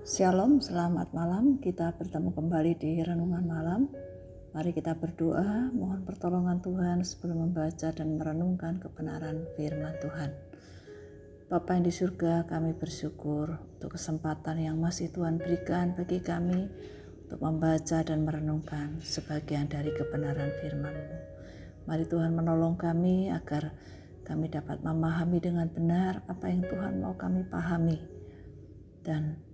Shalom, selamat malam. Kita bertemu kembali di renungan malam. Mari kita berdoa, mohon pertolongan Tuhan sebelum membaca dan merenungkan kebenaran firman Tuhan. Bapa yang di surga, kami bersyukur untuk kesempatan yang masih Tuhan berikan bagi kami untuk membaca dan merenungkan sebagian dari kebenaran firman-Mu. Mari Tuhan menolong kami agar kami dapat memahami dengan benar apa yang Tuhan mau kami pahami dan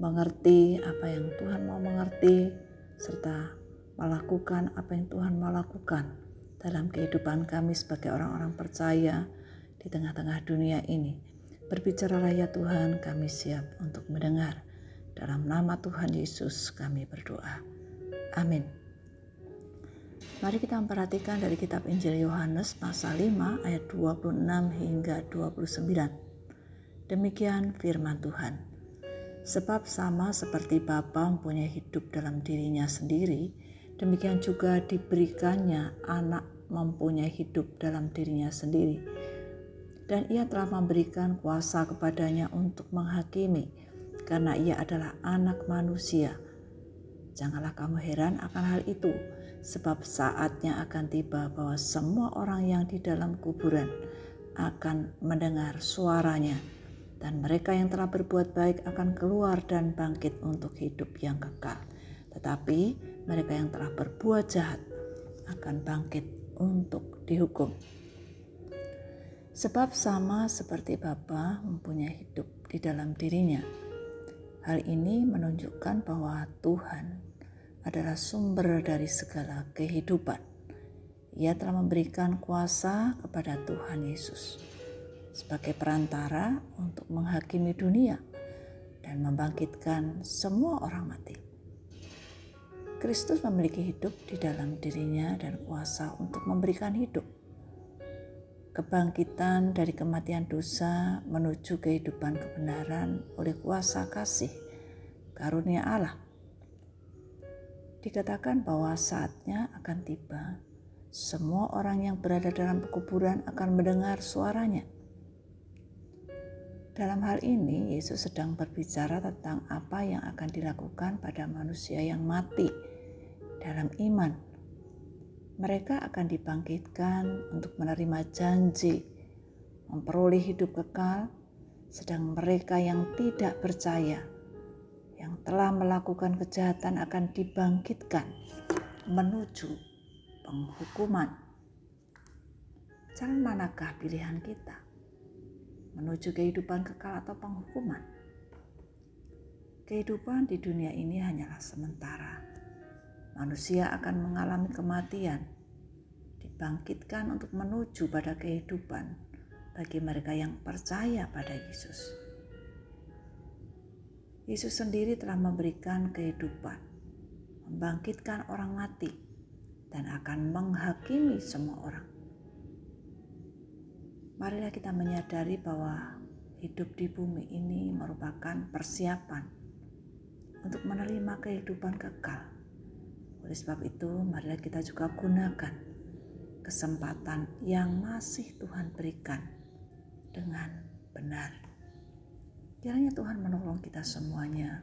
mengerti apa yang Tuhan mau mengerti, serta melakukan apa yang Tuhan mau lakukan dalam kehidupan kami sebagai orang-orang percaya di tengah-tengah dunia ini. Berbicaralah ya Tuhan, kami siap untuk mendengar. Dalam nama Tuhan Yesus kami berdoa. Amin. Mari kita memperhatikan dari kitab Injil Yohanes pasal 5 ayat 26 hingga 29. Demikian firman Tuhan. Sebab sama seperti Bapa mempunyai hidup dalam dirinya sendiri, demikian juga diberikannya anak mempunyai hidup dalam dirinya sendiri. Dan ia telah memberikan kuasa kepadanya untuk menghakimi, karena ia adalah anak manusia. Janganlah kamu heran akan hal itu, sebab saatnya akan tiba bahwa semua orang yang di dalam kuburan akan mendengar suaranya dan mereka yang telah berbuat baik akan keluar dan bangkit untuk hidup yang kekal. Tetapi mereka yang telah berbuat jahat akan bangkit untuk dihukum. Sebab sama seperti Bapa mempunyai hidup di dalam dirinya. Hal ini menunjukkan bahwa Tuhan adalah sumber dari segala kehidupan. Ia telah memberikan kuasa kepada Tuhan Yesus sebagai perantara untuk menghakimi dunia dan membangkitkan semua orang mati. Kristus memiliki hidup di dalam dirinya dan kuasa untuk memberikan hidup. Kebangkitan dari kematian dosa menuju kehidupan kebenaran oleh kuasa kasih karunia Allah. Dikatakan bahwa saatnya akan tiba, semua orang yang berada dalam pekuburan akan mendengar suaranya dalam hal ini, Yesus sedang berbicara tentang apa yang akan dilakukan pada manusia yang mati dalam iman. Mereka akan dibangkitkan untuk menerima janji, memperoleh hidup kekal, sedang mereka yang tidak percaya, yang telah melakukan kejahatan akan dibangkitkan menuju penghukuman. Jalan manakah pilihan kita? Menuju kehidupan kekal atau penghukuman. Kehidupan di dunia ini hanyalah sementara. Manusia akan mengalami kematian, dibangkitkan untuk menuju pada kehidupan bagi mereka yang percaya pada Yesus. Yesus sendiri telah memberikan kehidupan, membangkitkan orang mati, dan akan menghakimi semua orang marilah kita menyadari bahwa hidup di bumi ini merupakan persiapan untuk menerima kehidupan kekal. Oleh sebab itu, marilah kita juga gunakan kesempatan yang masih Tuhan berikan dengan benar. Kiranya Tuhan menolong kita semuanya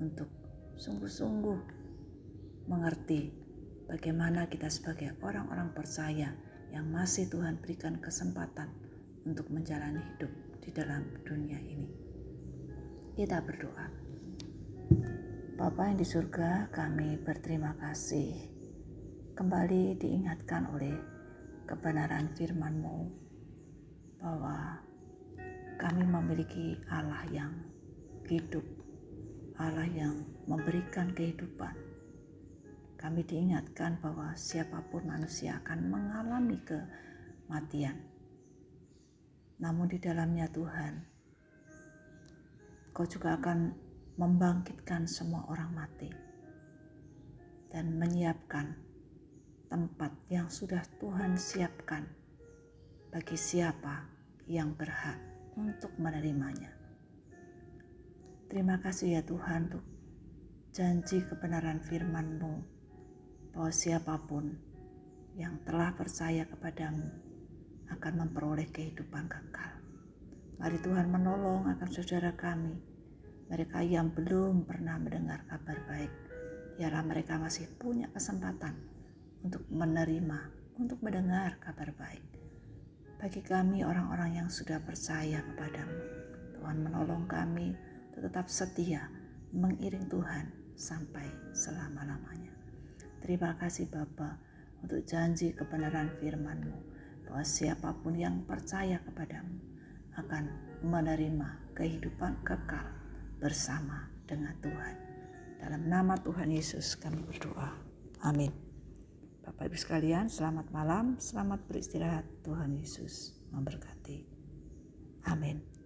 untuk sungguh-sungguh mengerti bagaimana kita sebagai orang-orang percaya yang masih Tuhan berikan kesempatan untuk menjalani hidup di dalam dunia ini. Kita berdoa. Bapa yang di surga, kami berterima kasih kembali diingatkan oleh kebenaran firman-Mu bahwa kami memiliki Allah yang hidup, Allah yang memberikan kehidupan, kami diingatkan bahwa siapa pun manusia akan mengalami kematian. Namun di dalamnya Tuhan, Kau juga akan membangkitkan semua orang mati dan menyiapkan tempat yang sudah Tuhan siapkan bagi siapa yang berhak untuk menerimanya. Terima kasih ya Tuhan untuk janji kebenaran firman-Mu bahwa siapa pun yang telah percaya kepadamu akan memperoleh kehidupan kekal. Mari Tuhan menolong akan saudara kami mereka yang belum pernah mendengar kabar baik, biarlah mereka masih punya kesempatan untuk menerima, untuk mendengar kabar baik. Bagi kami orang-orang yang sudah percaya kepadamu, Tuhan menolong kami tetap setia mengiring Tuhan sampai selama-lamanya. Terima kasih Bapa untuk janji kebenaran firman-Mu bahwa siapa pun yang percaya kepadamu akan menerima kehidupan kekal bersama dengan Tuhan. Dalam nama Tuhan Yesus kami berdoa. Amin. Bapak Ibu sekalian, selamat malam, selamat beristirahat. Tuhan Yesus memberkati. Amin.